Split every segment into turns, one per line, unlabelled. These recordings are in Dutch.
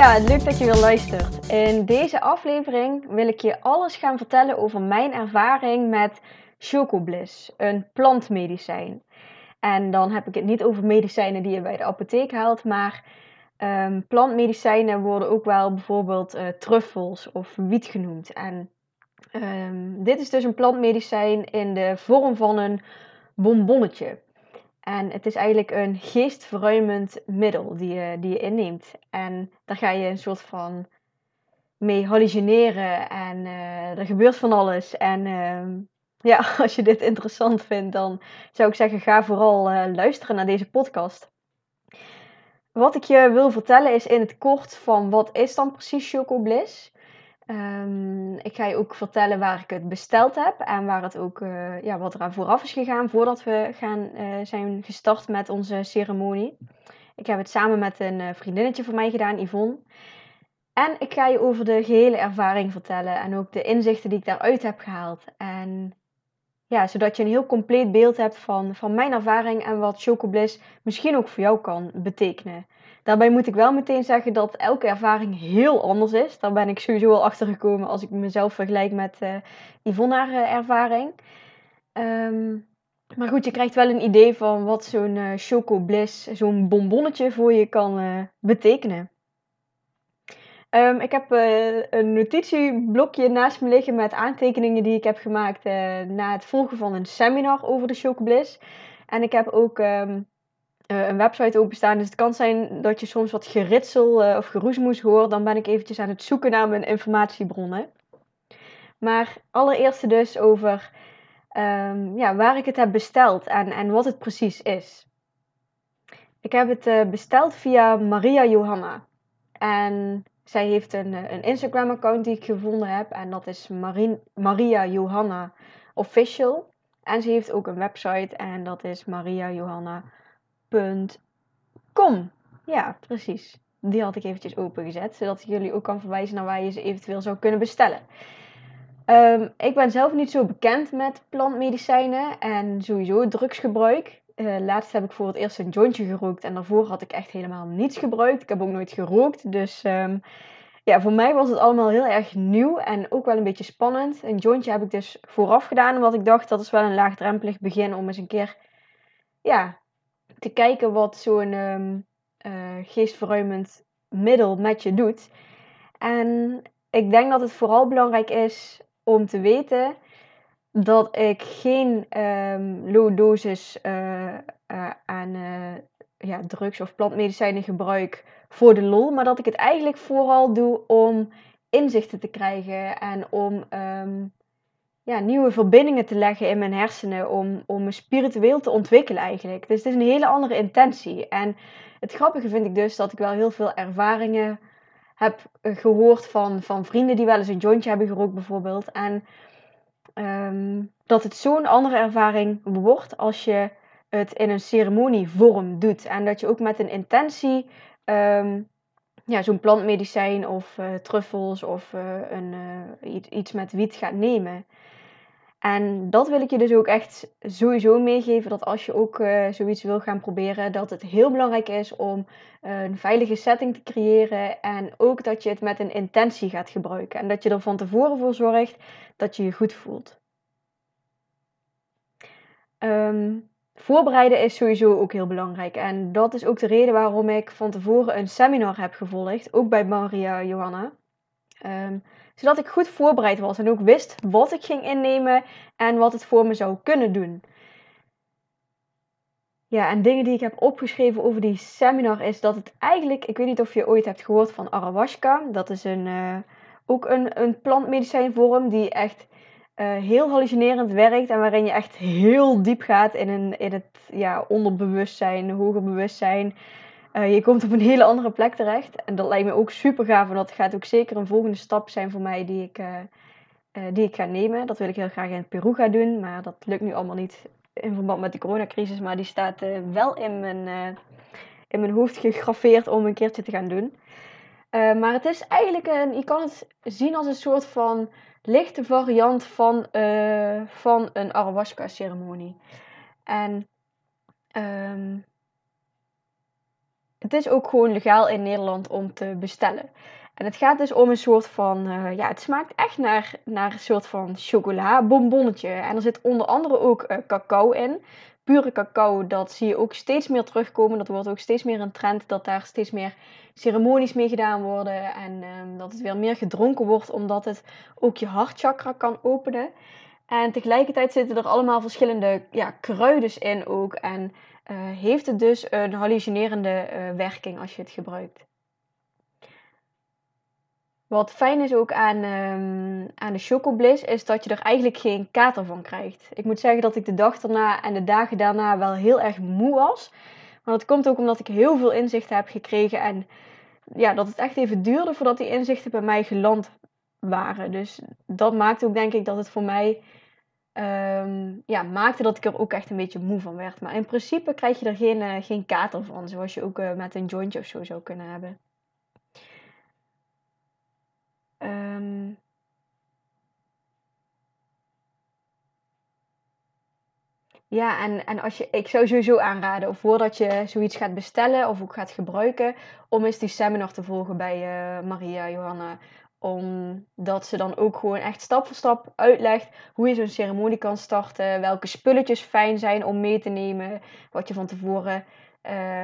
Ja, leuk dat je weer luistert. In deze aflevering wil ik je alles gaan vertellen over mijn ervaring met Chocobliss, een plantmedicijn. En dan heb ik het niet over medicijnen die je bij de apotheek haalt, maar um, plantmedicijnen worden ook wel bijvoorbeeld uh, truffels of wiet genoemd. En um, dit is dus een plantmedicijn in de vorm van een bonbonnetje. En het is eigenlijk een geestverruimend middel die je, die je inneemt. En daar ga je een soort van mee hallucineren en uh, er gebeurt van alles. En uh, ja, als je dit interessant vindt, dan zou ik zeggen: ga vooral uh, luisteren naar deze podcast. Wat ik je wil vertellen is in het kort van wat is dan precies Choco Bliss? Um, ik ga je ook vertellen waar ik het besteld heb en waar het ook, uh, ja, wat er aan vooraf is gegaan voordat we gaan, uh, zijn gestart met onze ceremonie. Ik heb het samen met een uh, vriendinnetje van mij gedaan, Yvonne. En ik ga je over de gehele ervaring vertellen en ook de inzichten die ik daaruit heb gehaald. En ja, zodat je een heel compleet beeld hebt van, van mijn ervaring en wat Chocobliss misschien ook voor jou kan betekenen. Daarbij moet ik wel meteen zeggen dat elke ervaring heel anders is. Daar ben ik sowieso al achter gekomen als ik mezelf vergelijk met uh, ervaring. Um, maar goed, je krijgt wel een idee van wat zo'n uh, Choco Bliss, zo'n bonbonnetje voor je kan betekenen. Um, ik heb een notitieblokje naast me liggen met aantekeningen die ik heb gemaakt na het volgen van een seminar over de Choco Bliss. En ik heb ook um, uh, een website openstaan. Dus het kan zijn dat je soms wat geritsel uh, of geroesmoes hoort. Dan ben ik eventjes aan het zoeken naar mijn informatiebronnen. Maar allereerst dus over um, ja, waar ik het heb besteld en, en wat het precies is. Ik heb het uh, besteld via Maria Johanna. En zij heeft een, een Instagram-account die ik gevonden heb. En dat is Maria Johanna Official. En ze heeft ook een website en dat is Maria Johanna Com. Ja, precies. Die had ik eventjes opengezet, zodat ik jullie ook kan verwijzen naar waar je ze eventueel zou kunnen bestellen. Um, ik ben zelf niet zo bekend met plantmedicijnen en sowieso drugsgebruik. Uh, laatst heb ik voor het eerst een jointje gerookt en daarvoor had ik echt helemaal niets gebruikt. Ik heb ook nooit gerookt, dus um, ja, voor mij was het allemaal heel erg nieuw en ook wel een beetje spannend. Een jointje heb ik dus vooraf gedaan, omdat ik dacht dat is wel een laagdrempelig begin om eens een keer ja, te kijken wat zo'n um, geestverruimend middel met je doet. En ik denk dat het vooral belangrijk is om te weten dat ik geen um, low dosis uh, uh, aan ja, drugs of plantmedicijnen gebruik voor de lol, maar dat ik het eigenlijk vooral doe om inzichten te krijgen en om um, ja, nieuwe verbindingen te leggen in mijn hersenen om, om me spiritueel te ontwikkelen eigenlijk. Dus het is een hele andere intentie. En het grappige vind ik dus dat ik wel heel veel ervaringen heb gehoord van, van vrienden die wel eens een jointje hebben gerookt bijvoorbeeld. En um, dat het zo'n andere ervaring wordt als je het in een ceremonievorm doet. En dat je ook met een intentie um, ja, zo'n plantmedicijn of uh, truffels of uh, een, uh, iets, iets met wiet gaat nemen. En dat wil ik je dus ook echt sowieso meegeven. Dat als je ook uh, zoiets wil gaan proberen, dat het heel belangrijk is om een veilige setting te creëren. En ook dat je het met een intentie gaat gebruiken. En dat je er van tevoren voor zorgt dat je je goed voelt. Um, voorbereiden is sowieso ook heel belangrijk. En dat is ook de reden waarom ik van tevoren een seminar heb gevolgd. Ook bij Maria Johanna. Um, zodat ik goed voorbereid was en ook wist wat ik ging innemen en wat het voor me zou kunnen doen. Ja, en dingen die ik heb opgeschreven over die seminar is dat het eigenlijk, ik weet niet of je ooit hebt gehoord van ayahuasca. Dat is een uh, ook een, een plantmedicijnvorm die echt uh, heel hallucinerend werkt. En waarin je echt heel diep gaat in, een, in het ja, onderbewustzijn, hoger bewustzijn. Uh, je komt op een hele andere plek terecht. En dat lijkt me ook super gaaf. En dat gaat ook zeker een volgende stap zijn voor mij die ik, uh, die ik ga nemen. Dat wil ik heel graag in Peru gaan doen. Maar dat lukt nu allemaal niet in verband met de coronacrisis. Maar die staat wel in mijn, in mijn hoofd gegraveerd om een keertje te gaan doen. maar het is eigenlijk een, je kan het zien als een soort van lichte variant van, van een ayahuasca ceremonie. En um, het is ook gewoon legaal in Nederland om te bestellen. En het gaat dus om een soort van, uh, ja, het smaakt echt naar, naar een soort van chocola bonbonnetje. En er zit onder andere ook uh, cacao in pure cacao, dat zie je ook steeds meer terugkomen. Dat wordt ook steeds meer een trend dat daar steeds meer ceremonies mee gedaan worden. En ehm, dat het weer meer gedronken wordt, omdat het ook je hartchakra kan openen. En tegelijkertijd zitten er allemaal verschillende ja, kruiden in ook. En uh, heeft het dus een hallucinerende uh, werking als je het gebruikt. Wat fijn is ook aan, um, aan de Chocobliss, is dat je er eigenlijk geen kater van krijgt. Ik moet zeggen dat ik de dag daarna en de dagen daarna wel heel erg moe was. Maar dat komt ook omdat ik heel veel inzichten heb gekregen. En ja, dat het echt even duurde voordat die inzichten bij mij geland waren. Dus dat maakte ook denk ik dat het voor mij um, ja, maakte dat ik er ook echt een beetje moe van werd. Maar in principe krijg je er geen, uh, geen kater van. Zoals je ook uh, met een jointje of zo zou kunnen hebben. Um, ja, en, en als je, ik zou sowieso aanraden, of voordat je zoiets gaat bestellen of ook gaat gebruiken, om eens die seminar te volgen bij uh, Maria Johanna. Omdat ze dan ook gewoon echt stap voor stap uitlegt hoe je zo'n ceremonie kan starten, welke spulletjes fijn zijn om mee te nemen, wat je van tevoren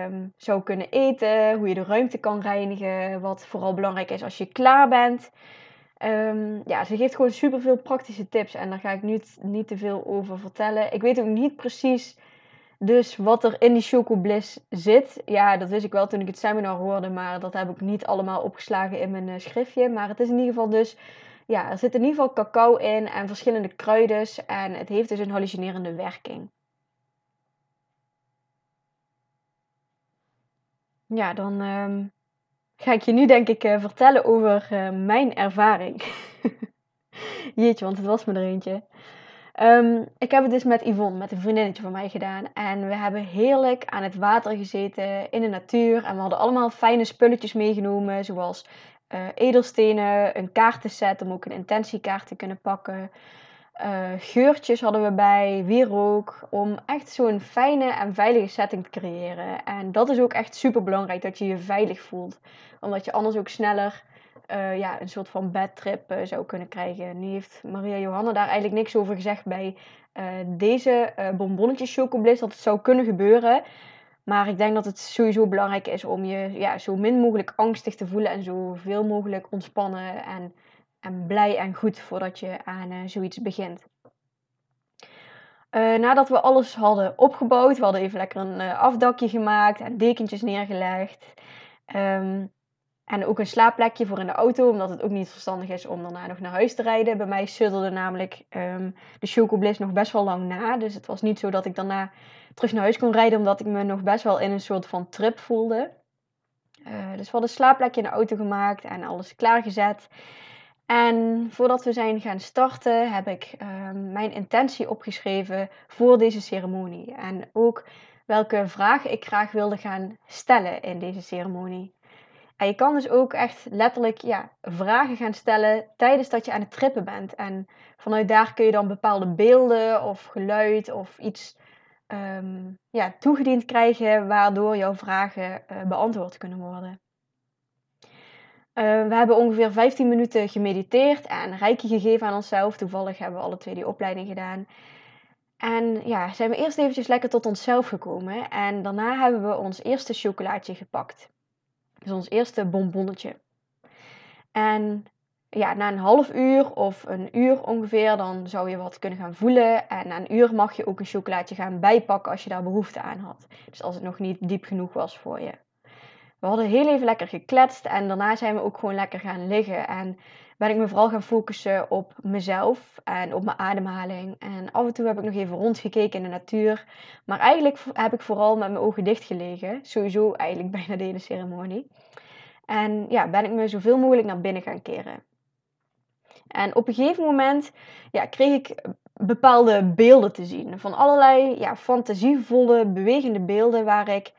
um, zou kunnen eten, hoe je de ruimte kan reinigen, wat vooral belangrijk is als je klaar bent. Um, ja, ze geeft gewoon super veel praktische tips en daar ga ik nu niet te veel over vertellen. Ik weet ook niet precies dus wat er in die Chocobliss zit. Ja, dat wist ik wel toen ik het seminar hoorde, maar dat heb ik niet allemaal opgeslagen in mijn uh, schriftje. Maar het is in ieder geval dus, ja, er zit in ieder geval cacao in en verschillende kruiden en het heeft dus een hallucinerende werking. Ja, dan um, ga ik je nu denk ik uh, vertellen over uh, mijn ervaring. Jeetje, want het was me er eentje. Um, ik heb het dus met Yvonne, met een vriendinnetje van mij gedaan. En we hebben heerlijk aan het water gezeten, in de natuur. En we hadden allemaal fijne spulletjes meegenomen, zoals uh, edelstenen, een kaartenset om ook een intentiekaart te kunnen pakken. Uh, geurtjes hadden we bij, wierook, om echt zo'n fijne en veilige setting te creëren. En dat is ook echt super belangrijk, dat je je veilig voelt. Omdat je anders ook sneller uh, ja, een soort van bedtrip uh, zou kunnen krijgen. Nu heeft Maria Johanna daar eigenlijk niks over gezegd bij deze bonbonnetjes chocobliss, dat het zou kunnen gebeuren. Maar ik denk dat het sowieso belangrijk is om je ja, zo min mogelijk angstig te voelen en zoveel mogelijk ontspannen en en blij en goed voordat je aan zoiets begint. Nadat we alles hadden opgebouwd, we hadden even lekker een afdakje gemaakt en dekentjes neergelegd. Um, en ook een slaapplekje voor in de auto, omdat het ook niet verstandig is om daarna nog naar huis te rijden. Bij mij sudderde namelijk um, de Chocobliss nog best wel lang na. Dus het was niet zo dat ik daarna terug naar huis kon rijden, omdat ik me nog best wel in een soort van trip voelde. dus we hadden een slaapplekje in de auto gemaakt en alles klaargezet. En voordat we zijn gaan starten, heb ik ehm, mijn intentie opgeschreven voor deze ceremonie. En ook welke vragen ik graag wilde gaan stellen in deze ceremonie. En je kan dus ook echt letterlijk ja, vragen gaan stellen tijdens dat je aan het trippen bent. En vanuit daar kun je dan bepaalde beelden of geluid of iets um, ja, toegediend krijgen, waardoor jouw vragen uh, beantwoord kunnen worden. Uh, we hebben ongeveer 15 minuten gemediteerd en reiki gegeven aan onszelf. Toevallig hebben we alle twee die opleiding gedaan. En ja, zijn we eerst eventjes lekker tot onszelf gekomen. En daarna hebben we ons eerste chocolaatje gepakt. Dus ons eerste bonbonnetje. En ja, na een half uur of een uur ongeveer, dan zou je wat kunnen gaan voelen. En na een uur mag je ook een chocolaatje gaan bijpakken als je daar behoefte aan had. Dus als het nog niet diep genoeg was voor je. We hadden heel even lekker gekletst en daarna zijn we ook gewoon lekker gaan liggen. En ben ik me vooral gaan focussen op mezelf en op mijn ademhaling. En af en toe heb ik nog even rondgekeken in de natuur. Maar eigenlijk heb ik vooral met mijn ogen dicht gelegen. Sowieso eigenlijk bijna de hele ceremonie. En ja, ben ik me zoveel mogelijk naar binnen gaan keren. En op een gegeven moment ja, kreeg ik bepaalde beelden te zien. Van allerlei ja, fantasievolle, bewegende beelden waar ik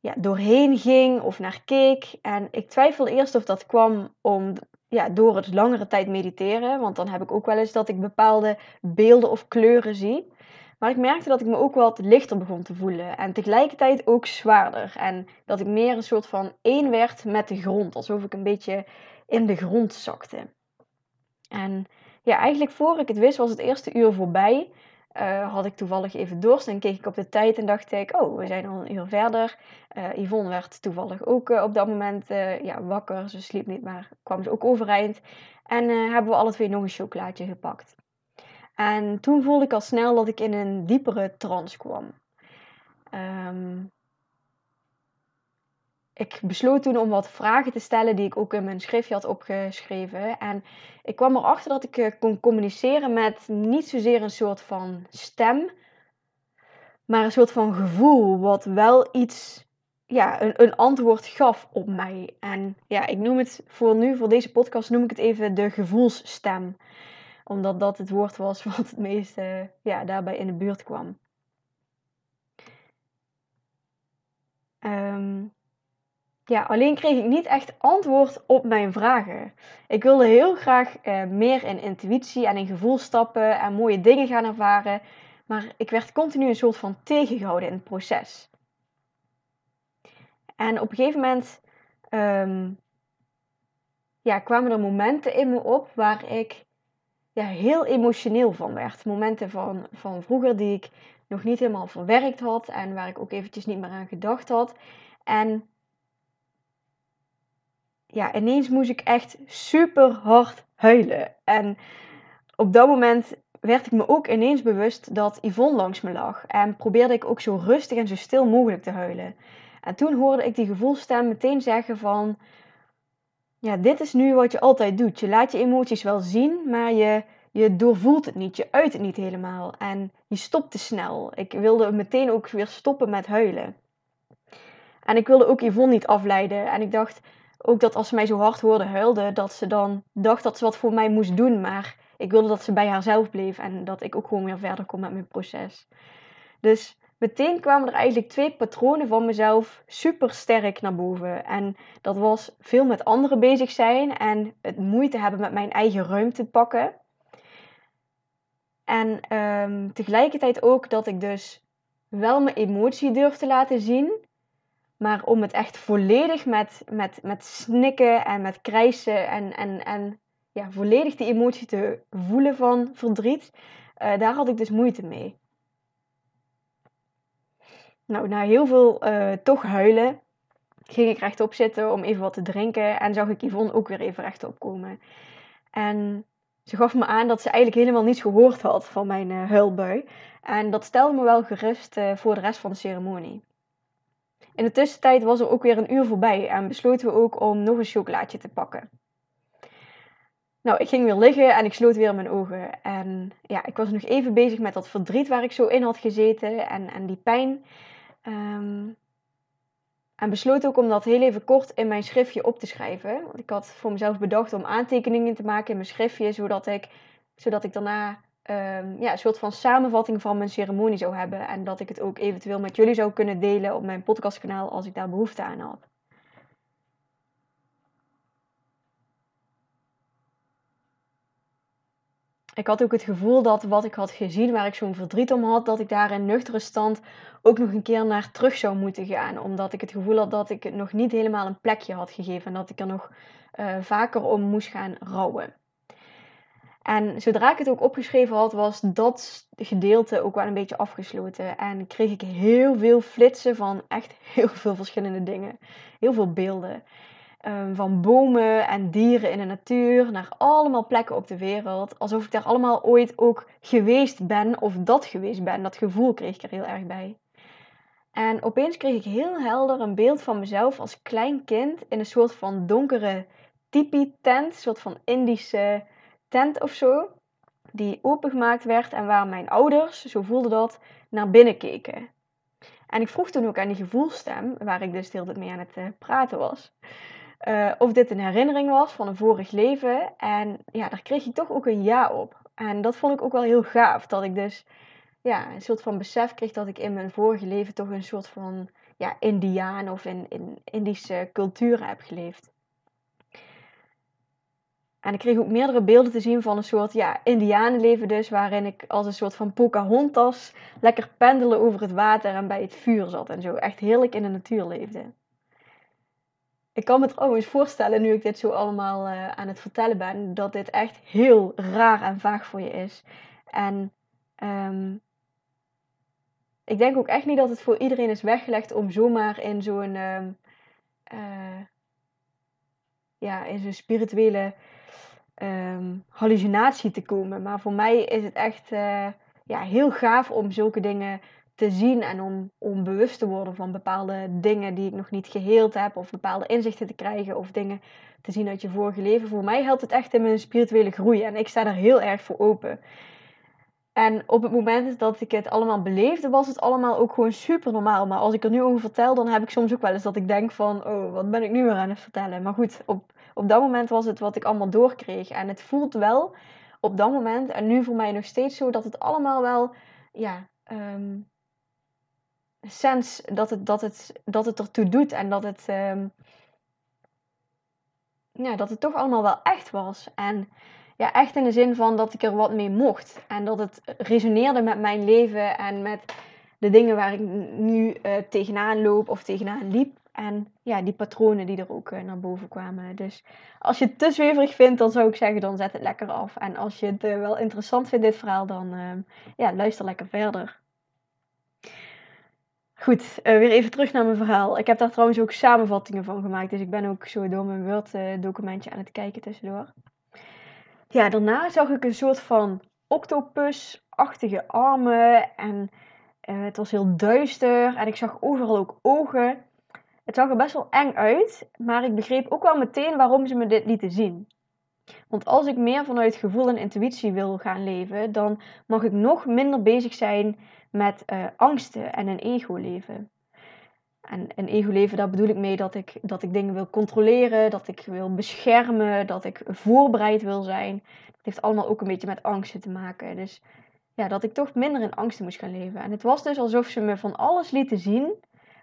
ja, doorheen ging of naar keek. En ik twijfelde eerst of dat kwam om, ja, door het langere tijd mediteren. Want dan heb ik ook wel eens dat ik bepaalde beelden of kleuren zie. Maar ik merkte dat ik me ook wat lichter begon te voelen. En tegelijkertijd ook zwaarder. En dat ik meer een soort van één werd met de grond. Alsof ik een beetje in de grond zakte. En ja, eigenlijk voor ik het wist was het eerste uur voorbij. Uh, had ik toevallig even dorst en keek ik op de tijd en dacht ik, oh, we zijn al een uur verder. Uh, Yvonne werd toevallig ook uh, op dat moment ja, wakker. Ze sliep niet, maar kwam ze ook overeind. En hebben we alle twee nog een chocolaatje gepakt. En toen voelde ik al snel dat ik in een diepere trance kwam. Um, ik besloot toen om wat vragen te stellen die ik ook in mijn schriftje had opgeschreven. En ik kwam erachter dat ik eh, kon communiceren met niet zozeer een soort van stem, maar een soort van gevoel wat wel iets, ja, een, een antwoord gaf op mij. En ja, ik noem het voor nu, voor deze podcast, noem ik het even de gevoelsstem. Omdat dat het woord was wat het meest ja, daarbij in de buurt kwam. Um, ja, alleen kreeg ik niet echt antwoord op mijn vragen. Ik wilde heel graag eh, meer in intuïtie en in gevoel stappen en mooie dingen gaan ervaren, maar ik werd continu een soort van tegengehouden in het proces. En op een gegeven moment um, ja, kwamen er momenten in me op waar ik ja, heel emotioneel van werd. Momenten van, van vroeger die ik nog niet helemaal verwerkt had en waar ik ook eventjes niet meer aan gedacht had. En ja, ineens moest ik echt super hard huilen. En op dat moment werd ik me ook ineens bewust dat Yvonne langs me lag. En probeerde ik ook zo rustig en zo stil mogelijk te huilen. En toen hoorde ik die gevoelstem meteen zeggen van... Ja, dit is nu wat je altijd doet. Je laat je emoties wel zien, maar je, je doorvoelt het niet. Je uit het niet helemaal. En je stopt te snel. Ik wilde meteen ook weer stoppen met huilen. En ik wilde ook Yvonne niet afleiden. En ik dacht, ook dat als ze mij zo hard hoorde huilde, dat ze dan dacht dat ze wat voor mij moest doen. Maar ik wilde dat ze bij haarzelf bleef en dat ik ook gewoon weer verder kon met mijn proces. Dus meteen kwamen er eigenlijk twee patronen van mezelf super sterk naar boven. En dat was veel met anderen bezig zijn en het moeite hebben met mijn eigen ruimte pakken. En ehm, tegelijkertijd ook dat ik dus wel mijn emotie durf te laten zien, maar om het echt volledig met, met, met snikken en met krijsen en, en, en ja, volledig die emotie te voelen van verdriet, uh, daar had ik dus moeite mee. Nou, na heel veel uh, toch huilen, ging ik rechtop zitten om even wat te drinken en zag ik Yvonne ook weer even rechtop komen. En ze gaf me aan dat ze eigenlijk helemaal niets gehoord had van mijn uh, huilbui. En dat stelde me wel gerust voor de rest van de ceremonie. In de tussentijd was er ook weer een uur voorbij en besloten we ook om nog een chocolaatje te pakken. Nou, ik ging weer liggen en ik sloot weer mijn ogen. En ja, ik was nog even bezig met dat verdriet waar ik zo in had gezeten en, en die pijn. Ehm, en besloot ook om dat heel even kort in mijn schriftje op te schrijven. Want ik had voor mezelf bedacht om aantekeningen te maken in mijn schriftje, zodat ik, zodat ik daarna um, ja, een soort van samenvatting van mijn ceremonie zou hebben. En dat ik het ook eventueel met jullie zou kunnen delen op mijn podcastkanaal als ik daar behoefte aan had. Ik had ook het gevoel dat wat ik had gezien, waar ik zo'n verdriet om had, dat ik daar in nuchtere stand ook nog een keer naar terug zou moeten gaan. Omdat ik het gevoel had dat ik het nog niet helemaal een plekje had gegeven en dat ik er nog uh, vaker om moest gaan rouwen. En zodra ik het ook opgeschreven had, was dat gedeelte ook wel een beetje afgesloten. En kreeg ik heel veel flitsen van echt heel veel verschillende dingen. Heel veel beelden. Um, van bomen en dieren in de natuur naar allemaal plekken op de wereld. Alsof ik daar allemaal ooit ook geweest ben of dat geweest ben. Dat gevoel kreeg ik er heel erg bij. En opeens kreeg ik heel helder een beeld van mezelf als klein kind in een soort van donkere tipi-tent, een soort van Indische tent of zo, die opengemaakt werd en waar mijn ouders, zo voelde dat, naar binnen keken. En ik vroeg toen ook aan die gevoelstem, waar ik dus de hele tijd mee aan het uh, praten was, uh, of dit een herinnering was van een vorig leven. En ja, daar kreeg ik toch ook een ja op. En dat vond ik ook wel heel gaaf, dat ik dus ja, een soort van besef kreeg dat ik in mijn vorige leven toch een soort van ja, Indiaan of in, in Indische cultuur heb geleefd. En ik kreeg ook meerdere beelden te zien van een soort ja, indianenleven dus, waarin ik als een soort van Pocahontas lekker pendelen over het water en bij het vuur zat en zo. Echt heerlijk in de natuur leefde. Ik kan me trouwens voorstellen, nu ik dit zo allemaal uh, aan het vertellen ben, dat dit echt heel raar en vaag voor je is. En um, ik denk ook echt niet dat het voor iedereen is weggelegd om zomaar in zo'n um, uh, ja, in zo'n spirituele um, hallucinatie te komen. Maar voor mij is het echt uh, ja, heel gaaf om zulke dingen te zien en om, om bewust te worden van bepaalde dingen die ik nog niet geheeld heb, of bepaalde inzichten te krijgen, of dingen te zien uit je vorige leven. Voor mij helpt het echt in mijn spirituele groei en ik sta er heel erg voor open. En op het moment dat ik het allemaal beleefde, was het allemaal ook gewoon super normaal. Maar als ik er nu over vertel, dan heb ik soms ook wel eens dat ik denk van, oh, wat ben ik nu weer aan het vertellen? Maar goed, op, op dat moment was het wat ik allemaal doorkreeg. En het voelt wel op dat moment, en nu voor mij nog steeds zo, dat het allemaal wel, ja, um, sens, dat het, dat, het, dat het ertoe doet. En dat het, um, ja, dat het toch allemaal wel echt was. En ja, echt in de zin van dat ik er wat mee mocht. En dat het resoneerde met mijn leven en met de dingen waar ik nu uh, tegenaan loop of tegenaan liep. En ja, die patronen die er ook uh, naar boven kwamen. Dus als je het te zweverig vindt, dan zou ik zeggen, dan zet het lekker af. En als je het uh, wel interessant vindt, dit verhaal, dan ja, luister lekker verder. Goed, weer even terug naar mijn verhaal. Ik heb daar trouwens ook samenvattingen van gemaakt. Dus ik ben ook zo door mijn Word-documentje aan het kijken tussendoor. Ja, daarna zag ik een soort van octopusachtige armen en het was heel duister en ik zag overal ook ogen. Het zag er best wel eng uit, maar ik begreep ook wel meteen waarom ze me dit lieten zien. Want als ik meer vanuit gevoel en intuïtie wil gaan leven, dan mag ik nog minder bezig zijn met uh, angsten en een ego leven. En een ego-leven, daar bedoel ik mee dat ik, dat ik dingen wil controleren, dat ik wil beschermen, dat ik voorbereid wil zijn. Dat heeft allemaal ook een beetje met angsten te maken. Dus ja, dat ik toch minder in angsten moest gaan leven. En het was dus alsof ze me van alles lieten zien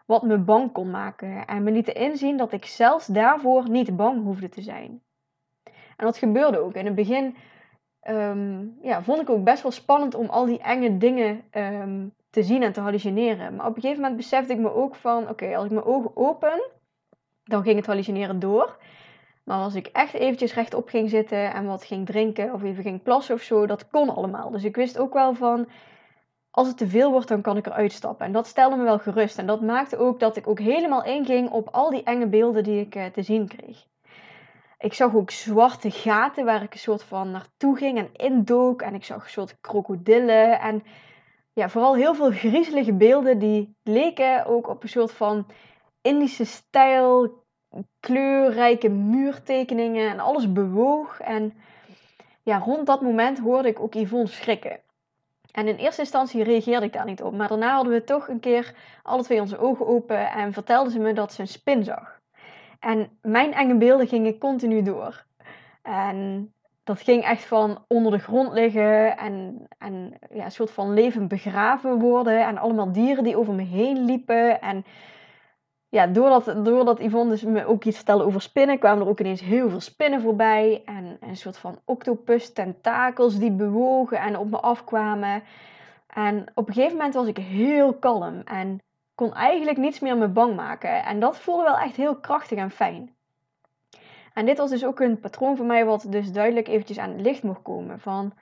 wat me bang kon maken. En me lieten inzien dat ik zelfs daarvoor niet bang hoefde te zijn. En dat gebeurde ook. In het begin um, ja, vond ik ook best wel spannend om al die enge dingen um, te zien en te hallucineren. Maar op een gegeven moment besefte ik me ook van, oké, als ik mijn ogen open, dan ging het hallucineren door. Maar als ik echt eventjes rechtop ging zitten en wat ging drinken of even ging plassen of zo, dat kon allemaal. Dus ik wist ook wel van, als het te veel wordt, dan kan ik eruit stappen. En dat stelde me wel gerust. En dat maakte ook dat ik ook helemaal inging op al die enge beelden die ik eh, te zien kreeg. Ik zag ook zwarte gaten waar ik een soort van naartoe ging en indook. En ik zag een soort krokodillen. En ja, vooral heel veel griezelige beelden die leken ook op een soort van Indische stijl, kleurrijke muurtekeningen en alles bewoog. En ja, rond dat moment hoorde ik ook Yvonne schrikken. En in eerste instantie reageerde ik daar niet op, maar daarna hadden we toch een keer alle twee onze ogen open en vertelde ze me dat ze een spin zag. En mijn enge beelden gingen continu door. En dat ging echt van onder de grond liggen en, en ja, een soort van levend begraven worden. En allemaal dieren die over me heen liepen. En ja, doordat, doordat Yvonne dus me ook iets vertelde over spinnen, kwamen er ook ineens heel veel spinnen voorbij. En, een soort van octopus tentakels die bewogen en op me afkwamen. En op een gegeven moment was ik heel kalm en kon eigenlijk niets meer me bang maken. En dat voelde wel echt heel krachtig en fijn. En dit was dus ook een patroon voor mij wat dus duidelijk eventjes aan het licht mocht komen. Van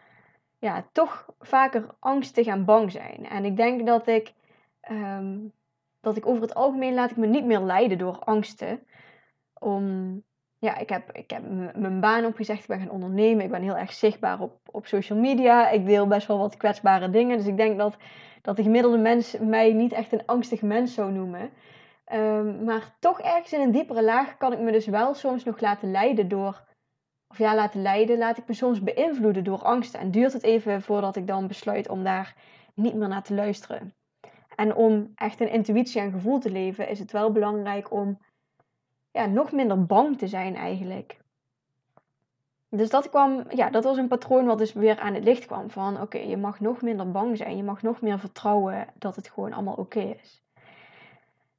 ja, toch vaker angstig en bang zijn. En ik denk dat ik, ehm, dat ik over het algemeen laat ik me niet meer leiden door angsten. Om, ja, ik heb, ik heb mijn baan opgezegd, ik ben gaan ondernemen. Ik ben heel erg zichtbaar op, op social media. Ik deel best wel wat kwetsbare dingen. Dus ik denk dat, dat de gemiddelde mens mij niet echt een angstig mens zou noemen. Ehm, maar toch ergens in een diepere laag kan ik me dus wel soms nog laten leiden door. Of ja, laten leiden, laat ik me soms beïnvloeden door angsten. En duurt het even voordat ik dan besluit om daar niet meer naar te luisteren. En om echt een intuïtie en gevoel te leven, is het wel belangrijk om ja, nog minder bang te zijn eigenlijk. Dus dat, kwam, ja, dat was een patroon wat dus weer aan het licht kwam. Van oké, je mag nog minder bang zijn. Je mag nog meer vertrouwen dat het gewoon allemaal oké is.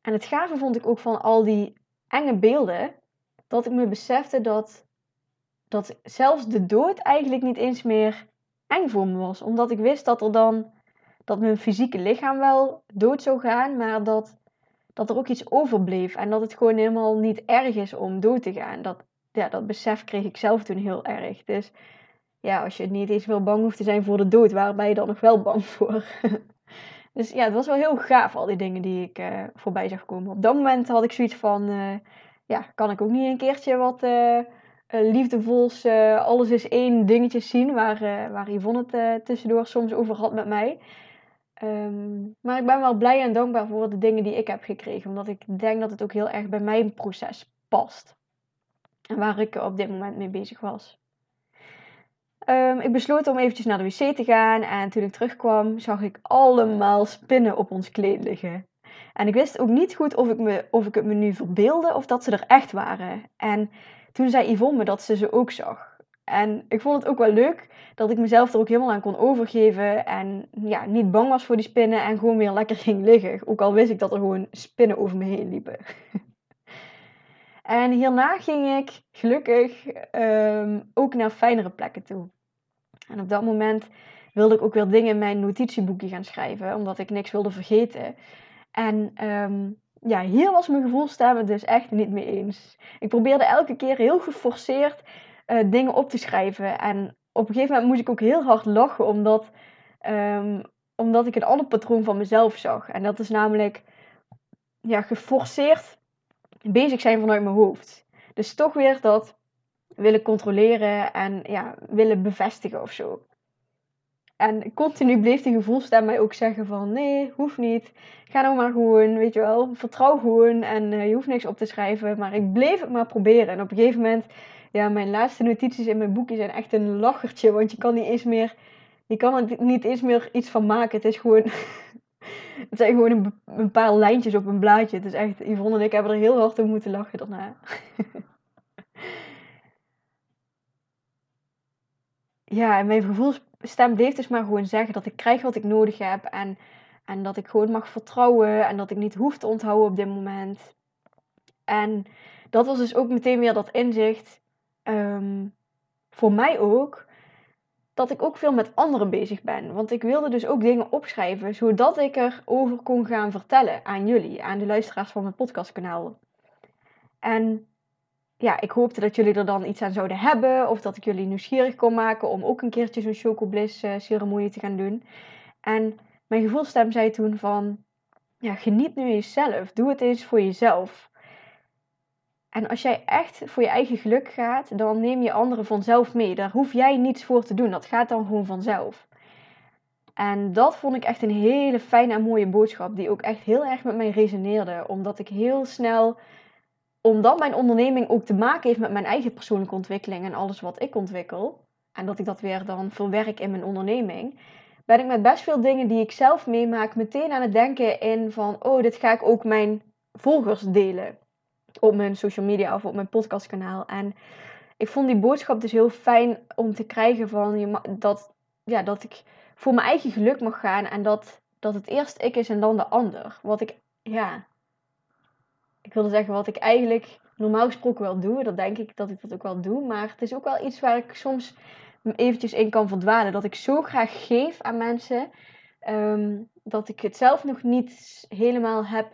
En het gave vond ik ook van al die enge beelden. Dat ik me besefte dat, dat zelfs de dood eigenlijk niet eens meer eng voor me was. Omdat ik wist dat er dan dat mijn fysieke lichaam wel dood zou gaan. Maar dat, dat er ook iets overbleef. En dat het gewoon helemaal niet erg is om dood te gaan. Dat, ja, dat besef kreeg ik zelf toen heel erg. Dus ja, als je niet eens meer bang hoeft te zijn voor de dood, waar ben je dan nog wel bang voor? dus ja, het was wel heel gaaf, al die dingen die ik uh, voorbij zag komen. Op dat moment had ik zoiets van, uh, ja, kan ik ook niet een keertje wat uh, liefdevols, alles is één dingetje zien, waar, waar Yvonne het tussendoor soms over had met mij. Um, maar ik ben wel blij en dankbaar voor de dingen die ik heb gekregen, omdat ik denk dat het ook heel erg bij mijn proces past. En waar ik op dit moment mee bezig was. Um, ik besloot om eventjes naar de wc te gaan. En toen ik terugkwam, zag ik allemaal spinnen op ons kleed liggen. En ik wist ook niet goed of ik, me, of ik het me nu verbeelde of dat ze er echt waren. En toen zei Yvonne me dat ze ze ook zag. En ik vond het ook wel leuk dat ik mezelf er ook helemaal aan kon overgeven. En ja, niet bang was voor die spinnen en gewoon weer lekker ging liggen. Ook al wist ik dat er gewoon spinnen over me heen liepen. En hierna ging ik gelukkig um, ook naar fijnere plekken toe. En op dat moment wilde ik ook weer dingen in mijn notitieboekje gaan schrijven, omdat ik niks wilde vergeten. En um, ja, hier was mijn gevoelstemmen dus echt niet mee eens. Ik probeerde elke keer heel geforceerd uh, dingen op te schrijven. En op een gegeven moment moest ik ook heel hard lachen, omdat, um, omdat ik een ander patroon van mezelf zag. En dat is namelijk ja, geforceerd bezig zijn vanuit mijn hoofd. Dus toch weer dat willen controleren en ja, willen bevestigen of zo. En continu bleef die gevoelstem mij ook zeggen van nee, hoeft niet. Ga nou maar gewoon, weet je wel, vertrouw gewoon en uh, je hoeft niks op te schrijven. Maar ik bleef het maar proberen. En op een gegeven moment, ja, mijn laatste notities in mijn boekje zijn echt een lachertje. Want je kan niet eens meer, je kan er niet eens meer iets van maken. Het is gewoon het zijn gewoon een, paar lijntjes op een blaadje. Het is echt, Yvonne en ik hebben er heel hard om moeten lachen daarna. ja, en mijn gevoelsstem bleef dus maar gewoon zeggen dat ik krijg wat ik nodig heb. En, en dat ik gewoon mag vertrouwen. En dat ik niet hoef te onthouden op dit moment. En dat was dus ook meteen weer dat inzicht. Um, voor mij ook dat ik ook veel met anderen bezig ben. Want ik wilde dus ook dingen opschrijven, zodat ik erover kon gaan vertellen aan jullie, aan de luisteraars van mijn podcastkanaal. En ja, ik hoopte dat jullie er dan iets aan zouden hebben, of dat ik jullie nieuwsgierig kon maken om ook een keertje zo'n chocobliss ceremonie te gaan doen. En mijn gevoelstem zei toen van, ja, geniet nu jezelf, doe het eens voor jezelf. En als jij echt voor je eigen geluk gaat, dan neem je anderen vanzelf mee. Daar hoef jij niets voor te doen. Dat gaat dan gewoon vanzelf. En dat vond ik echt een hele fijne en mooie boodschap, die ook echt heel erg met mij resoneerde. Omdat ik heel snel, omdat mijn onderneming ook te maken heeft met mijn eigen persoonlijke ontwikkeling en alles wat ik ontwikkel, en dat ik dat weer dan verwerk in mijn onderneming, ben ik met best veel dingen die ik zelf meemaak meteen aan het denken in van, oh, dit ga ik ook mijn volgers delen op mijn social media of op mijn podcastkanaal. En ik vond die boodschap dus heel fijn om te krijgen van je, dat, ja, dat ik voor mijn eigen geluk mag gaan en dat, dat het eerst ik is en dan de ander. Wat ik, ja, ik wilde zeggen wat ik eigenlijk normaal gesproken wel doe. Dat denk ik dat ik dat ook wel doe. Maar het is ook wel iets waar ik soms eventjes in kan verdwalen. Dat ik zo graag geef aan mensen. Ehm, dat ik het zelf nog niet helemaal heb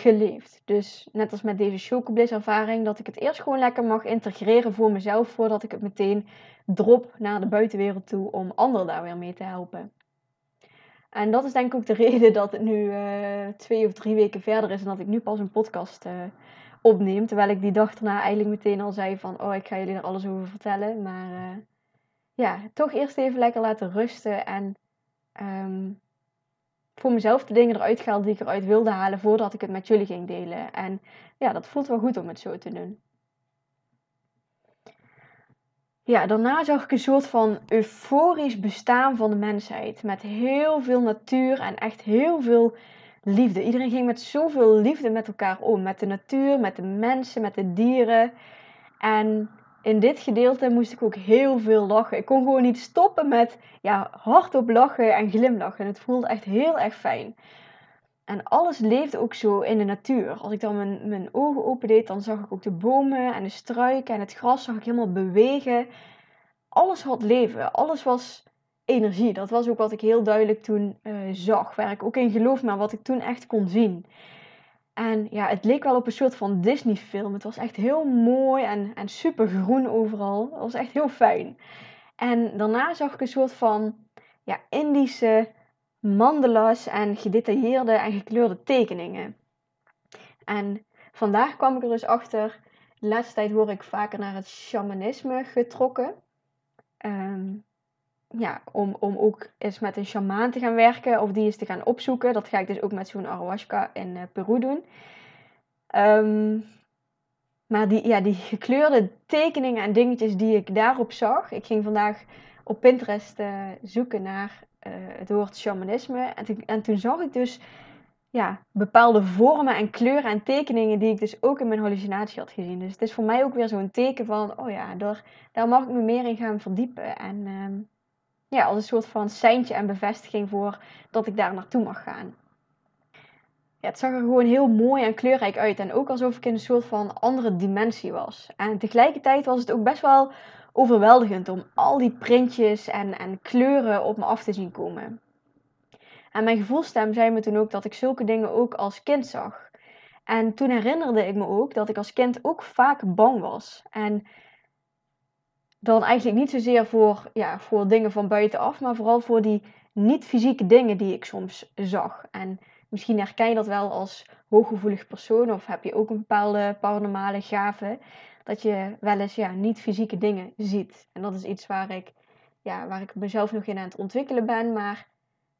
geleefd. Dus net als met deze chocobliss ervaring, dat ik het eerst gewoon lekker mag integreren voor mezelf, voordat ik het meteen drop naar de buitenwereld toe om anderen daar weer mee te helpen. En dat is denk ik ook de reden dat het nu uh, twee of drie weken verder is en dat ik nu pas een podcast uh, opneem. Terwijl ik die dag daarna eigenlijk meteen al zei van, oh ik ga jullie er alles over vertellen. Maar uh, ja, toch eerst even lekker laten rusten en um, voor mezelf de dingen eruit gehaald die ik eruit wilde halen voordat ik het met jullie ging delen. En ja, dat voelt wel goed om het zo te doen. Ja, daarna zag ik een soort van euforisch bestaan van de mensheid. Met heel veel natuur en echt heel veel liefde. Iedereen ging met zoveel liefde met elkaar om. Met de natuur, met de mensen, met de dieren. En in dit gedeelte moest ik ook heel veel lachen. Ik kon gewoon niet stoppen met ja, hardop lachen en glimlachen. Het voelde echt heel erg fijn. En alles leefde ook zo in de natuur. Als ik dan mijn, mijn ogen opendeed, dan zag ik ook de bomen en de struiken en het gras zag ik helemaal bewegen. Alles had leven. Alles was energie. Dat was ook wat ik heel duidelijk toen uh, zag. Waar ik ook in geloof, maar wat ik toen echt kon zien. En ja, het leek wel op een soort van Disney-film. Het was echt heel mooi en, en super groen overal. Het was echt heel fijn. En daarna zag ik een soort van ja, Indische mandalas en gedetailleerde en gekleurde tekeningen. En vandaag kwam ik er dus achter. De laatste tijd word ik vaker naar het shamanisme getrokken. Um, ja, om, om ook eens met een shamaan te gaan werken of die eens te gaan opzoeken. Dat ga ik dus ook met zo'n ayahuasca in uh, Peru doen. Ehm, maar die, ja, die gekleurde tekeningen en dingetjes die ik daarop zag. Ik ging vandaag op Pinterest uh, zoeken naar uh, het woord shamanisme. En, toen, en toen zag ik dus ja, bepaalde vormen en kleuren en tekeningen die ik dus ook in mijn hallucinatie had gezien. Dus het is voor mij ook weer zo'n teken van, oh ja, daar, daar mag ik me meer in gaan verdiepen. En ehm, ja, als een soort van seintje en bevestiging voor dat ik daar naartoe mag gaan. Ja, het zag er gewoon heel mooi en kleurrijk uit. En ook alsof ik in een soort van andere dimensie was. En tegelijkertijd was het ook best wel overweldigend om al die printjes en, en kleuren op me af te zien komen. En mijn gevoelstem zei me toen ook dat ik zulke dingen ook als kind zag. En toen herinnerde ik me ook dat ik als kind ook vaak bang was. En dan eigenlijk niet zozeer voor, ja, voor dingen van buitenaf, maar vooral voor die niet-fysieke dingen die ik soms zag. En misschien herken je dat wel als hooggevoelig persoon, of heb je ook een bepaalde paranormale gave, dat je wel eens ja, niet-fysieke dingen ziet. En dat is iets waar ik, ja, waar ik mezelf nog in aan het ontwikkelen ben, maar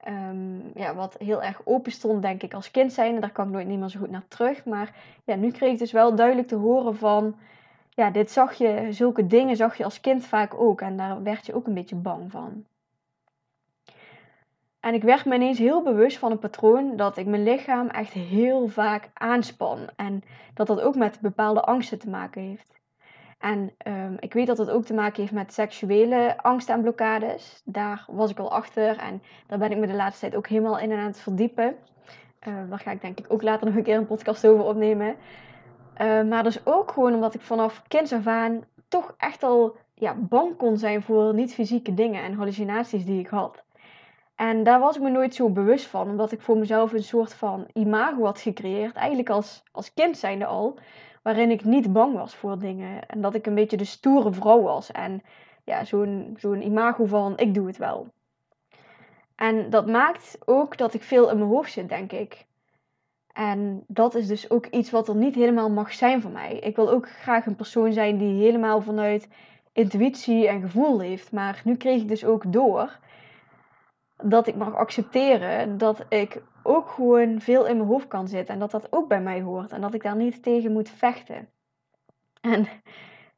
um, ja, wat heel erg open stond, denk ik, als kind zijn. En daar kan ik nooit niet meer zo goed naar terug. Maar ja, nu kreeg ik dus wel duidelijk te horen van ja, dit zag je, zulke dingen zag je als kind vaak ook. En daar werd je ook een beetje bang van. En ik werd me ineens heel bewust van een patroon dat ik mijn lichaam echt heel vaak aanspan. En dat dat ook met bepaalde angsten te maken heeft. En um, ik weet dat het ook te maken heeft met seksuele angsten en blokkades. Daar was ik al achter en daar ben ik me de laatste tijd ook helemaal in en aan het verdiepen. Uh, daar ga ik denk ik ook later nog een keer een podcast over opnemen. Uh, maar dus ook gewoon omdat ik vanaf kinds af aan toch echt al ja, bang kon zijn voor niet-fysieke dingen en hallucinaties die ik had. En daar was ik me nooit zo bewust van, omdat ik voor mezelf een soort van imago had gecreëerd, eigenlijk als, als kind zijnde al, waarin ik niet bang was voor dingen. En dat ik een beetje de stoere vrouw was. En ja, zo'n zo'n imago van ik doe het wel. En dat maakt ook dat ik veel in mijn hoofd zit, denk ik. En dat is dus ook iets wat er niet helemaal mag zijn voor mij. Ik wil ook graag een persoon zijn die helemaal vanuit intuïtie en gevoel leeft. Maar nu kreeg ik dus ook door dat ik mag accepteren dat ik ook gewoon veel in mijn hoofd kan zitten. En dat dat ook bij mij hoort. En dat ik daar niet tegen moet vechten. En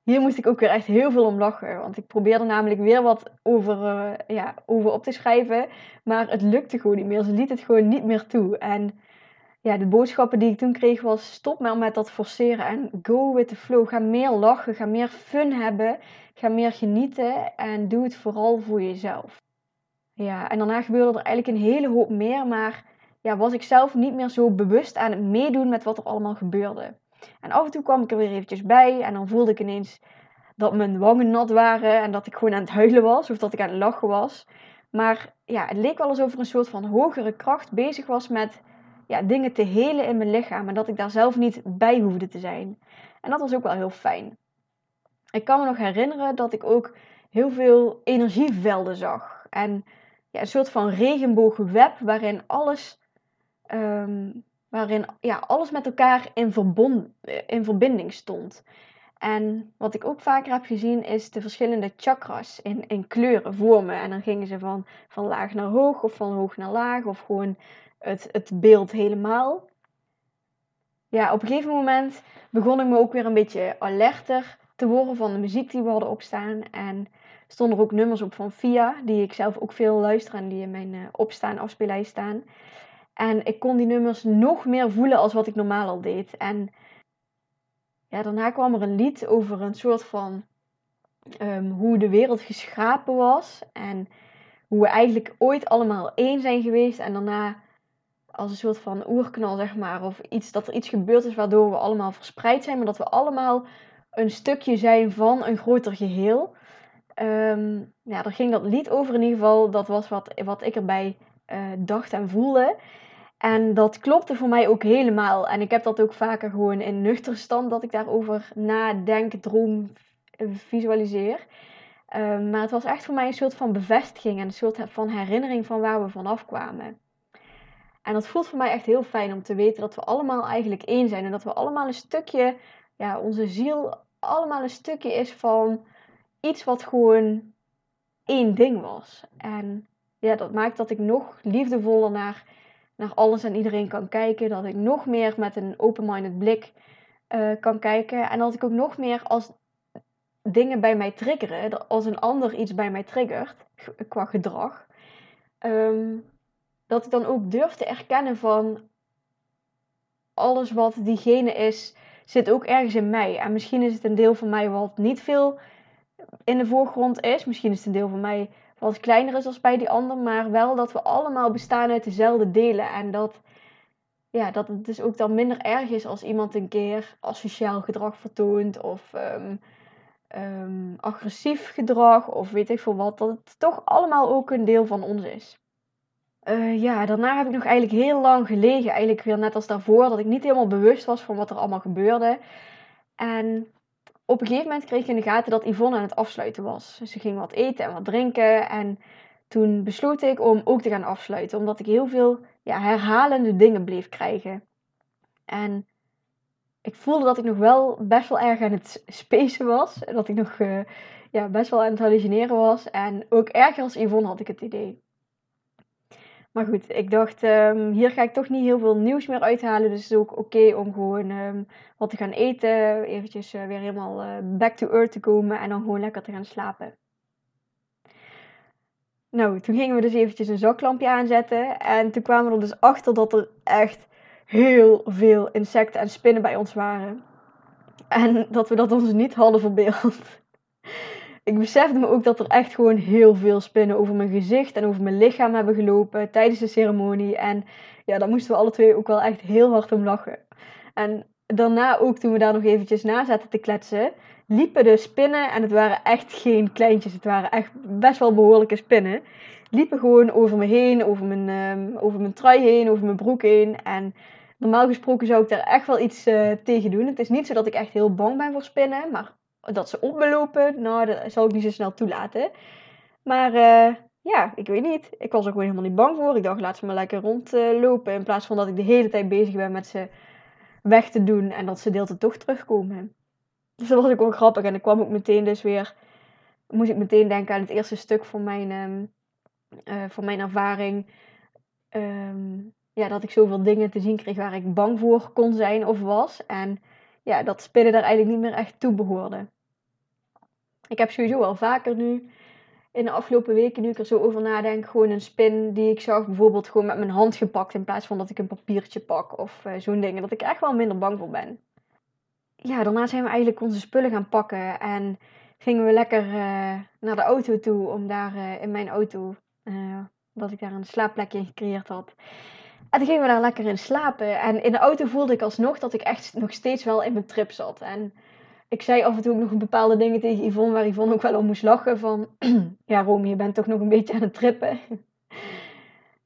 hier moest ik ook weer echt heel veel om lachen. Want ik probeerde namelijk weer wat over, uh, ja, over op te schrijven. Maar het lukte gewoon niet meer. Ze liet het gewoon niet meer toe. En ja, de boodschappen die ik toen kreeg was: stop maar met dat forceren en go with the flow. Ga meer lachen, ga meer fun hebben, ga meer genieten en doe het vooral voor jezelf. Ja, en daarna gebeurde er eigenlijk een hele hoop meer, maar ja, was ik zelf niet meer zo bewust aan het meedoen met wat er allemaal gebeurde. En af en toe kwam ik er weer eventjes bij en dan voelde ik ineens dat mijn wangen nat waren en dat ik gewoon aan het huilen was of dat ik aan het lachen was. Maar ja, het leek wel alsof er een soort van hogere kracht bezig was met ja, dingen te helen in mijn lichaam. En dat ik daar zelf niet bij hoefde te zijn. En dat was ook wel heel fijn. Ik kan me nog herinneren dat ik ook heel veel energievelden zag. En ja, een soort van regenboogweb waarin alles, um, waarin, ja, alles met elkaar in, verbond, in verbinding stond. En wat ik ook vaker heb gezien is de verschillende chakras in, in kleuren, vormen. En dan gingen ze van, van laag naar hoog of van hoog naar laag of gewoon het, het beeld helemaal. Ja, op een gegeven moment begon ik me ook weer een beetje alerter te worden van de muziek die we hadden opstaan. En stonden er ook nummers op van Via, die ik zelf ook veel luister en die in mijn uh, opstaan afspeellijst staan. En ik kon die nummers nog meer voelen als wat ik normaal al deed. En ja, daarna kwam er een lied over een soort van um, hoe de wereld geschapen was. En hoe we eigenlijk ooit allemaal één zijn geweest. En daarna als een soort van oerknal, zeg maar. Of iets, dat er iets gebeurd is waardoor we allemaal verspreid zijn. Maar dat we allemaal een stukje zijn van een groter geheel. Um, ja, daar ging dat lied over in ieder geval. Dat was wat, wat ik erbij uh, dacht en voelde. En dat klopte voor mij ook helemaal. En ik heb dat ook vaker gewoon in nuchter stand dat ik daarover nadenk, droom, visualiseer. Um, maar het was echt voor mij een soort van bevestiging en een soort van herinnering van waar we vanaf kwamen. En dat voelt voor mij echt heel fijn om te weten dat we allemaal eigenlijk één zijn. En dat we allemaal een stukje, ja, onze ziel allemaal een stukje is van iets wat gewoon één ding was. En ja, dat maakt dat ik nog liefdevoller naar, naar alles en iedereen kan kijken. Dat ik nog meer met een open-minded blik uh, kan kijken. En dat ik ook nog meer als dingen bij mij triggeren, als een ander iets bij mij triggert, qua gedrag, um, dat ik dan ook durf te erkennen van alles wat diegene is, zit ook ergens in mij. En misschien is het een deel van mij wat niet veel in de voorgrond is. Misschien is het een deel van mij wat kleiner is als bij die ander. Maar wel dat we allemaal bestaan uit dezelfde delen. En dat, ja, dat het dus ook dan minder erg is als iemand een keer asociaal gedrag vertoont. Of um, um, agressief gedrag. Of weet ik veel wat. Dat het toch allemaal ook een deel van ons is. Uh, ja, daarna heb ik nog eigenlijk heel lang gelegen. Eigenlijk weer net als daarvoor. Dat ik niet helemaal bewust was van wat er allemaal gebeurde. En op een gegeven moment kreeg ik in de gaten dat Yvonne aan het afsluiten was. Dus ze ging wat eten en wat drinken. En toen besloot ik om ook te gaan afsluiten. Omdat ik heel veel ja, herhalende dingen bleef krijgen. En ik voelde dat ik nog wel best wel erg aan het spacen was. Dat ik nog uh, ja, best wel aan het hallucineren was. En ook erger als Yvonne had ik het idee. Maar goed, ik dacht, um, hier ga ik toch niet heel veel nieuws meer uithalen. Dus het is ook oké om gewoon um, wat te gaan eten. Eventjes uh, weer helemaal uh, back to earth te komen. En dan gewoon lekker te gaan slapen. Nou, toen gingen we dus eventjes een zaklampje aanzetten. En toen kwamen we er dus achter dat er echt heel veel insecten en spinnen bij ons waren. En dat we dat ons niet hadden verbeeld ik besefte me ook dat er echt gewoon heel veel spinnen over mijn gezicht en over mijn lichaam hebben gelopen tijdens de ceremonie. En ja, daar moesten we alle twee ook wel echt heel hard om lachen. En daarna ook, toen we daar nog eventjes na zaten te kletsen, liepen de spinnen, en het waren echt geen kleintjes, het waren echt best wel behoorlijke spinnen, liepen gewoon over me heen, over mijn, um, over mijn trui heen, over mijn broek heen. En normaal gesproken zou ik daar echt wel iets uh, tegen doen. Het is niet zo dat ik echt heel bang ben voor spinnen, maar dat ze op me lopen, nou, dat zal ik niet zo snel toelaten. Maar uh, ja, ik weet niet. Ik was er gewoon helemaal niet bang voor. Ik dacht, laat ze maar lekker rondlopen. in plaats van dat ik de hele tijd bezig ben met ze weg te doen. En dat ze deeltijd toch terugkomen. Dus dat was ook wel grappig. En ik kwam ook meteen dus weer... Moest ik meteen denken aan het eerste stuk van mijn, um, uh, van mijn ervaring. Um, ja, dat ik zoveel dingen te zien kreeg waar ik bang voor kon zijn of was. En ja, dat spinnen daar eigenlijk niet meer echt toe behoorde. Ik heb sowieso al vaker nu, in de afgelopen weken, nu ik er zo over nadenk, gewoon een spin die ik zag, bijvoorbeeld gewoon met mijn hand gepakt in plaats van dat ik een papiertje pak of uh, zo'n dingen. Dat ik echt wel minder bang voor ben. Ja, daarna zijn we eigenlijk onze spullen gaan pakken en gingen we lekker uh, naar de auto toe om daar uh, in mijn auto, dat ik daar een slaapplekje gecreëerd had, en toen gingen we daar lekker in slapen. En in de auto voelde ik alsnog dat ik echt nog steeds wel in mijn trip zat. En ik zei af en toe ook nog bepaalde dingen tegen Yvonne, waar Yvonne ook wel om moest lachen. Van, ja Romy, je bent toch nog een beetje aan het trippen.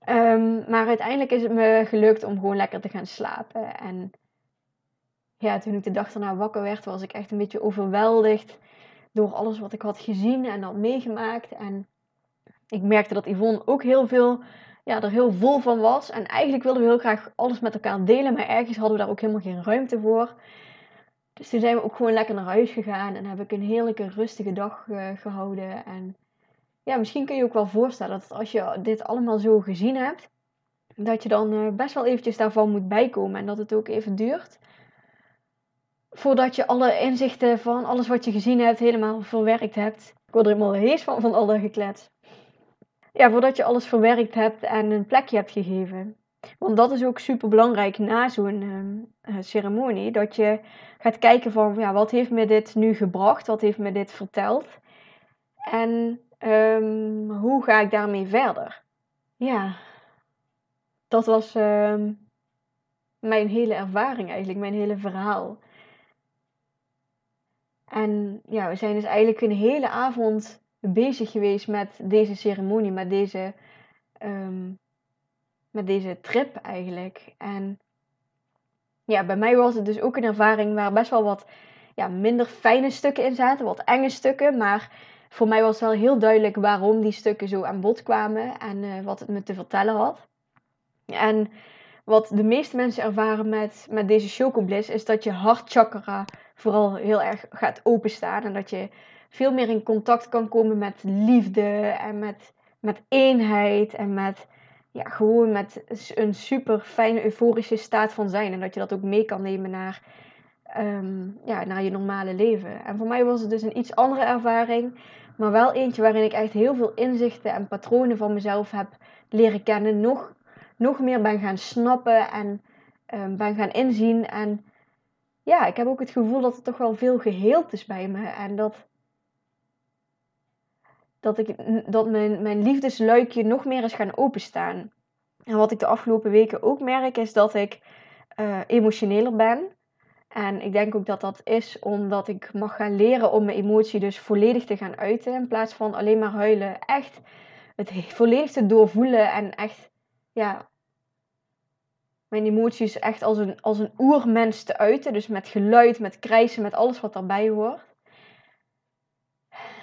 um, maar uiteindelijk is het me gelukt om gewoon lekker te gaan slapen. En ja, toen ik de dag daarna wakker werd, was ik echt een beetje overweldigd door alles wat ik had gezien en had meegemaakt. En ik merkte dat Yvonne ook heel veel ja, er heel vol van was. En eigenlijk wilden we heel graag alles met elkaar delen, maar ergens hadden we daar ook helemaal geen ruimte voor. Dus toen zijn we ook gewoon lekker naar huis gegaan en heb ik een heerlijke rustige dag uh, gehouden. En ja, misschien kun je je ook wel voorstellen dat als je dit allemaal zo gezien hebt, dat je dan eh, best wel eventjes daarvan moet bijkomen en dat het ook even duurt. Voordat je alle inzichten van alles wat je gezien hebt helemaal verwerkt hebt. Ik word er helemaal hees van, van al dat geklets. Ja, voordat je alles verwerkt hebt en een plekje hebt gegeven. Want dat is ook super belangrijk na zo'n ehm, eh, ceremonie. Dat je gaat kijken van ja, wat heeft me dit nu gebracht? Wat heeft me dit verteld? En um, hoe ga ik daarmee verder? Ja, dat was ehm, mijn hele ervaring eigenlijk, mijn hele verhaal. En ja, we zijn dus eigenlijk een hele avond bezig geweest met deze ceremonie, met deze, um, met deze trip eigenlijk. En ja, bij mij was het dus ook een ervaring waar best wel wat ja, minder fijne stukken in zaten, wat enge stukken. Maar voor mij was wel heel duidelijk waarom die stukken zo aan bod kwamen en uh, wat het me te vertellen had. En wat de meeste mensen ervaren met, met deze chocobliss is dat je hartchakra vooral heel erg gaat openstaan. En dat je veel meer in contact kan komen met liefde en met, met eenheid en met ja, gewoon met een super fijne euforische staat van zijn. En dat je dat ook mee kan nemen naar, um, ja, naar je normale leven. En voor mij was het dus een iets andere ervaring. Maar wel eentje waarin ik echt heel veel inzichten en patronen van mezelf heb leren kennen. Nog, nog meer ben gaan snappen en um, ben gaan inzien. En ja, ik heb ook het gevoel dat er toch wel veel geheeld is bij me. En dat, dat, ik, dat mijn, mijn liefdesluikje nog meer is gaan openstaan. En wat ik de afgelopen weken ook merk, is dat ik uh, emotioneler ben. En ik denk ook dat dat is omdat ik mag gaan leren om mijn emotie dus volledig te gaan uiten. In plaats van alleen maar huilen. Echt het volledig te doorvoelen en echt, ja, mijn emoties echt als een, als een oermens te uiten. Dus met geluid, met krijsen, met alles wat daarbij hoort.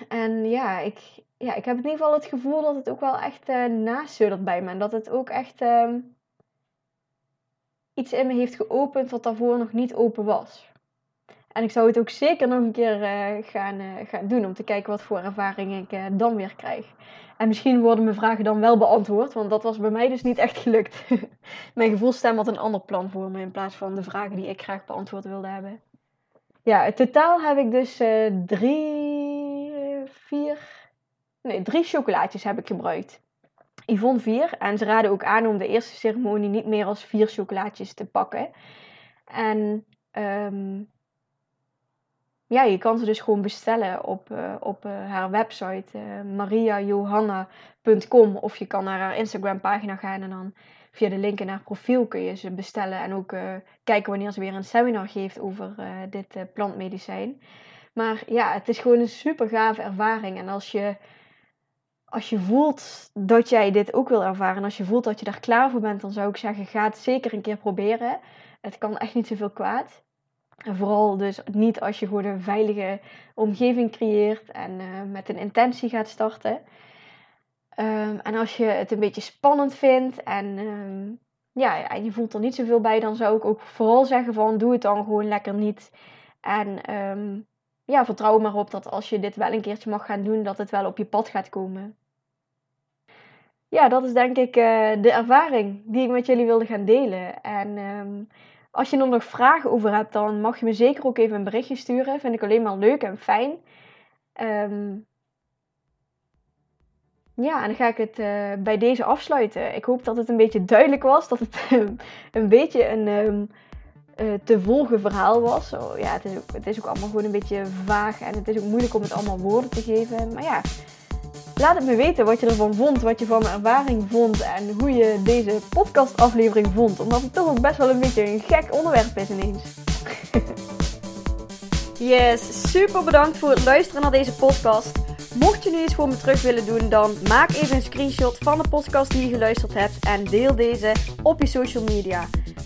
En ja, ik, ja, ik heb in ieder geval het gevoel dat het ook wel echt uh, bij me. En dat het ook echt uh, iets in me heeft geopend wat daarvoor nog niet open was. En ik zou het ook zeker nog een keer uh, gaan, uh, gaan doen om te kijken wat voor ervaring ik dan weer krijg. En misschien worden mijn vragen dan wel beantwoord, want dat was bij mij dus niet echt gelukt. mijn gevoelstem had een ander plan voor me in plaats van de vragen die ik graag beantwoord wilde hebben. Ja, in totaal heb ik dus drie, nee, drie chocolaatjes heb ik gebruikt. Yvonne vier. En ze raden ook aan om de eerste ceremonie niet meer als vier chocolaatjes te pakken. En um, ja, je kan ze dus gewoon bestellen op, uh, op uh, haar website uh, mariajohanna.com. Of je kan naar haar Instagram pagina gaan en dan via de link in haar profiel kun je ze bestellen. En ook kijken wanneer ze weer een seminar geeft over dit plantmedicijn. Maar ja, het is gewoon een super gave ervaring. En als je, als je voelt dat jij dit ook wil ervaren, en als je voelt dat je daar klaar voor bent, dan zou ik zeggen: ga het zeker een keer proberen. Het kan echt niet zoveel kwaad. En vooral dus niet als je gewoon een veilige omgeving creëert en uh, met een intentie gaat starten. Um, en als je het een beetje spannend vindt en um, ja, en je voelt er niet zoveel bij, dan zou ik ook vooral zeggen van doe het dan gewoon lekker niet. En um, ja, vertrouw maar op dat als je dit wel een keertje mag gaan doen, dat het wel op je pad gaat komen. Ja, dat is denk ik uh, de ervaring die ik met jullie wilde gaan delen. En als je er nog vragen over hebt, dan mag je me zeker ook even een berichtje sturen. Vind ik alleen maar leuk en fijn. Um, ja, en dan ga ik het uh, bij deze afsluiten. Ik hoop dat het een beetje duidelijk was. Dat het een beetje een uh, te volgen verhaal was. Ja, het is, ook, het is ook allemaal gewoon een beetje vaag. En het is ook moeilijk om het allemaal woorden te geven. Maar ja, Laat het me weten wat je ervan vond, wat je van mijn ervaring vond en hoe je deze podcastaflevering vond. Omdat het toch ook best wel een beetje een gek onderwerp is ineens. yes, super bedankt voor het luisteren naar deze podcast. Mocht je nu iets voor me terug willen doen, dan maak even een screenshot van de podcast die je geluisterd hebt en deel deze op je social media.